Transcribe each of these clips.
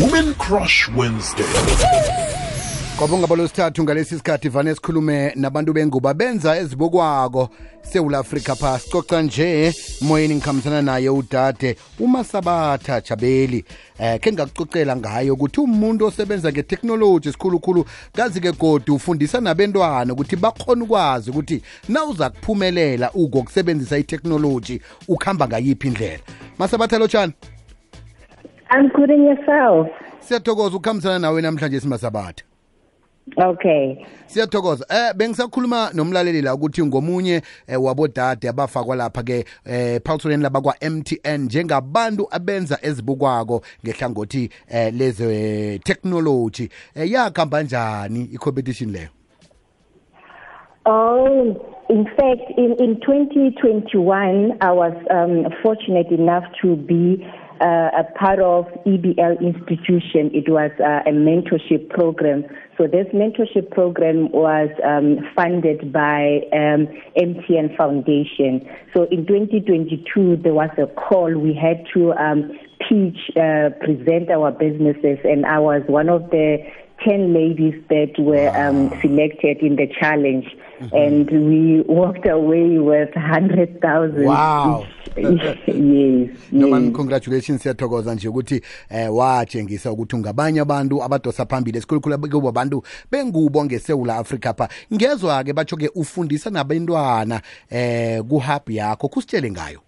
Women Crush Wednesday. kwabonga balosithathu ngalesi sikhathi vane sikhulume nabantu benguba benza ezibokwako sewula afrika pha sicoca nje moyeni ngikhambisana naye udade umasabatha jabeli eh khe ngakucocela ngayo ukuthi umuntu osebenza ngeteknoloji sikhulukhulu kazi-ke godi ufundisa nabentwana ukuthi bakhona ukwazi ukuthi nawuza kuphumelela ukokusebenzisa iteknoloji ukuhamba ngayiphi indlela. Masabatha lotshani I'm good in yourself. siyathokoza ukukhambisana nawe namhlanje simasabatha Okay. siyathokoza eh bengisakhuluma nomlaleli la ukuthi ngomunye eh, wabodade abafakwa lapha ke eh phawusoleni labakwa MTN njengabantu abenza ezibukwako ngehlangothi eh leze technology eh yakhamba njani i-competition leyo Oh, in fact, in, in 2021, I was um, fortunate enough to be uh, a part of EBL institution. It was uh, a mentorship program. So this mentorship program was um, funded by um, MTN Foundation. So in 2022, there was a call. We had to um, pitch, uh, present our businesses, and I was one of the 10 ladies that were um, selected in the challenge. And we walked away with 100,000. Wow. yes. noma yes. congratulations siyathokoza nje ukuthi eh watshengisa ukuthi ungabanye abantu abadosa phambili esikhulukhulu kubo bantu bengubo ngesewula afrika pha ngezwa-ke batsho-ke ufundisa nabantwana eh ku-hub yakho kusitshele ngayo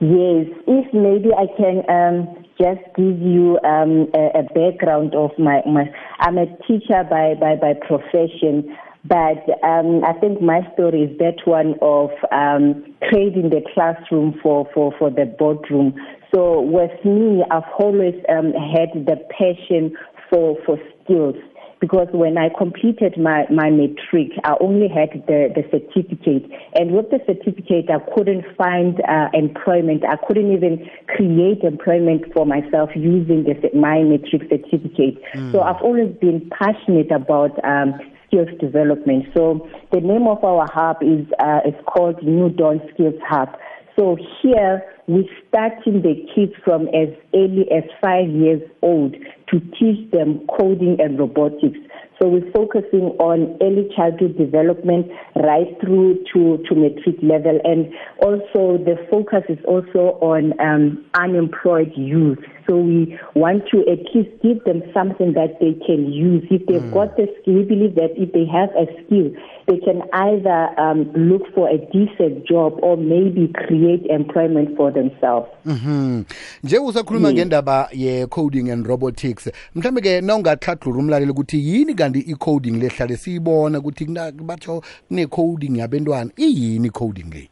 Yes, if maybe I can um, just give you um, a, a background of my, my I'm a teacher by, by, by profession, but um, I think my story is that one of um, trading the classroom for, for, for the boardroom. So with me, I've always um, had the passion for, for skills because when I completed my, my matric, I only had the, the certificate. And with the certificate, I couldn't find uh, employment. I couldn't even create employment for myself using the, my matric certificate. So I've always been passionate about um, skills development. So the name of our hub is, uh, is called New Dawn Skills Hub. So here we're starting the kids from as early as five years old to teach them coding and robotics. So we're focusing on early childhood development right through to, to matric level. And also the focus is also on um, unemployed youth. So we want to at least give them something that they can use. If they've got the skill, we believe that if they have a skill, they can either um, look for a decent job or maybe create employment for themselves. Mhm. nje usakhuluma ngendaba ye-coding and robotics mhlawumbe ke nawungahlathulula umlaleli ukuthi yini kanti i-coding lehlale siyibona ukuthi batsho kune-coding yabentwana iyini i-coding le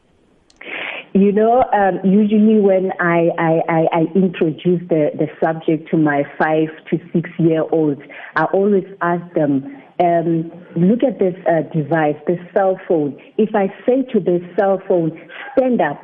You know, um, usually when I, I, I, I introduce the, the subject to my five to six year olds, I always ask them, um, look at this uh, device, the cell phone. If I say to the cell phone, stand up,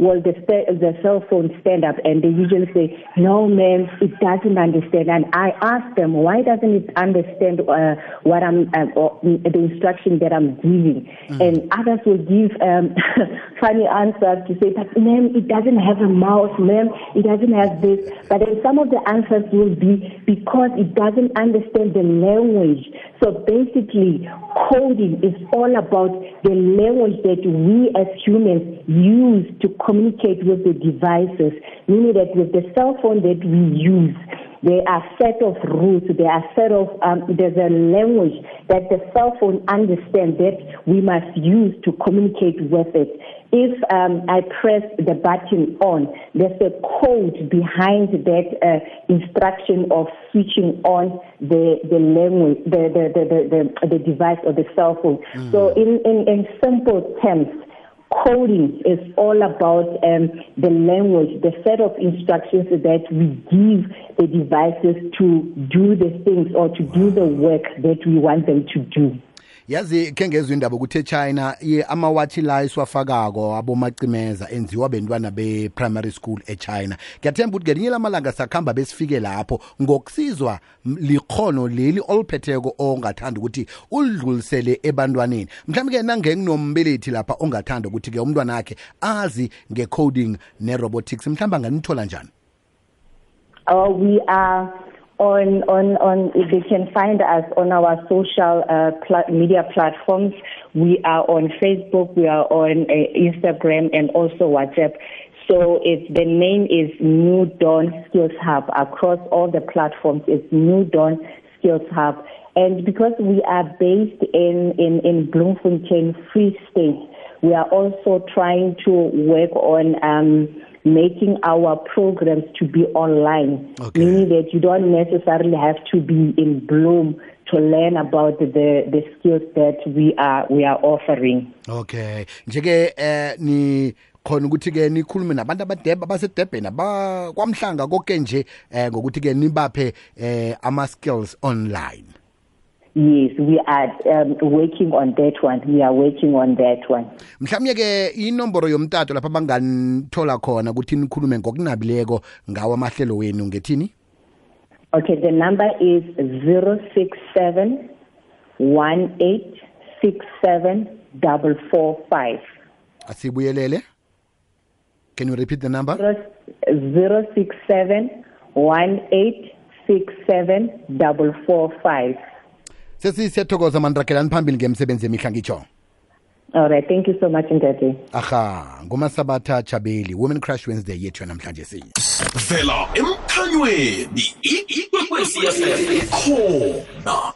well, the, st- the cell phone stand up, and they usually say, no, ma'am, it doesn't understand. And I ask them, why doesn't it understand uh, what I'm, uh, or the instruction that I'm giving? And others will give um, funny answers to say, but ma'am, it doesn't have a mouse, ma'am, it doesn't have this. But then some of the answers will be because it doesn't understand the language. So basically, coding is all about the language that we as humans use to communicate with the devices, meaning that with the cell phone that we use, there are set of rules, there are set of, um, there's a language that the cell phone understands that we must use to communicate with it. If um, I press the button on, there's a code behind that uh, instruction of switching on the, the language, the, the, the, the, the, the device or the cell phone. So in, in, in simple terms, coding is all about um, the language, the set of instructions that we give the devices to do the things or to do the work that we want them to do. Yazi khe ngezwa indaba ukuthi echina amawatshi la esiwafakako abomacimeza enziwa bentwana be-primary school echina. Ngiyathemba ukuthi ngelinye lamalanga sakuhamba besifike lapho ngokusizwa likhono leli oluphetheko ongathanda ukuthi ulidlulisele ebantwaneni. Mhlawumbe ke nangenginombelethi lapha ongathanda ukuthi-ke umntwana akhe azi nge-coding ne-robotics. Mhlawumbe anganithola njani? Uh, we are on on on. They can find us on our social uh, media platforms. We are on Facebook. We are on uh, Instagram and also WhatsApp. So it's the name is New Dawn Skills Hub across all the platforms. It's New Dawn Skills Hub, and because we are based in in in Bloemfontein, Free State, we are also trying to work on. Um, making our programs to be online, Okay. meaning that you don't necessarily have to be in Bloem to learn about the, the skills that we are we are offering. okay nje-ke eh ni khona ukuthi-ke nikhulume nabantu abadeba abasedebheni abakwamhlanga konke nje eh ngokuthi-ke nibaphe eh ama-skills online Yes, we are um, working on that one. We are working on that one. mhlawumnye-ke inomboro yomtato lapho abanganithola khona ukuthi nikhulume ngokunabileko ngawo amahlelo wenu ngethini Okay, the number is 067 1867445. asibuyelele can you repeat the number 067 1867445. Sesisiyathokoza maniragelani phambili ngemsebenzi emihla ngitsho. Alright thank you so much, Ndati. aha ngumasabatha chabeli women crush wednesday yethu yanamhlanje sinye vela emkhanyweni ikwekwezi fm khona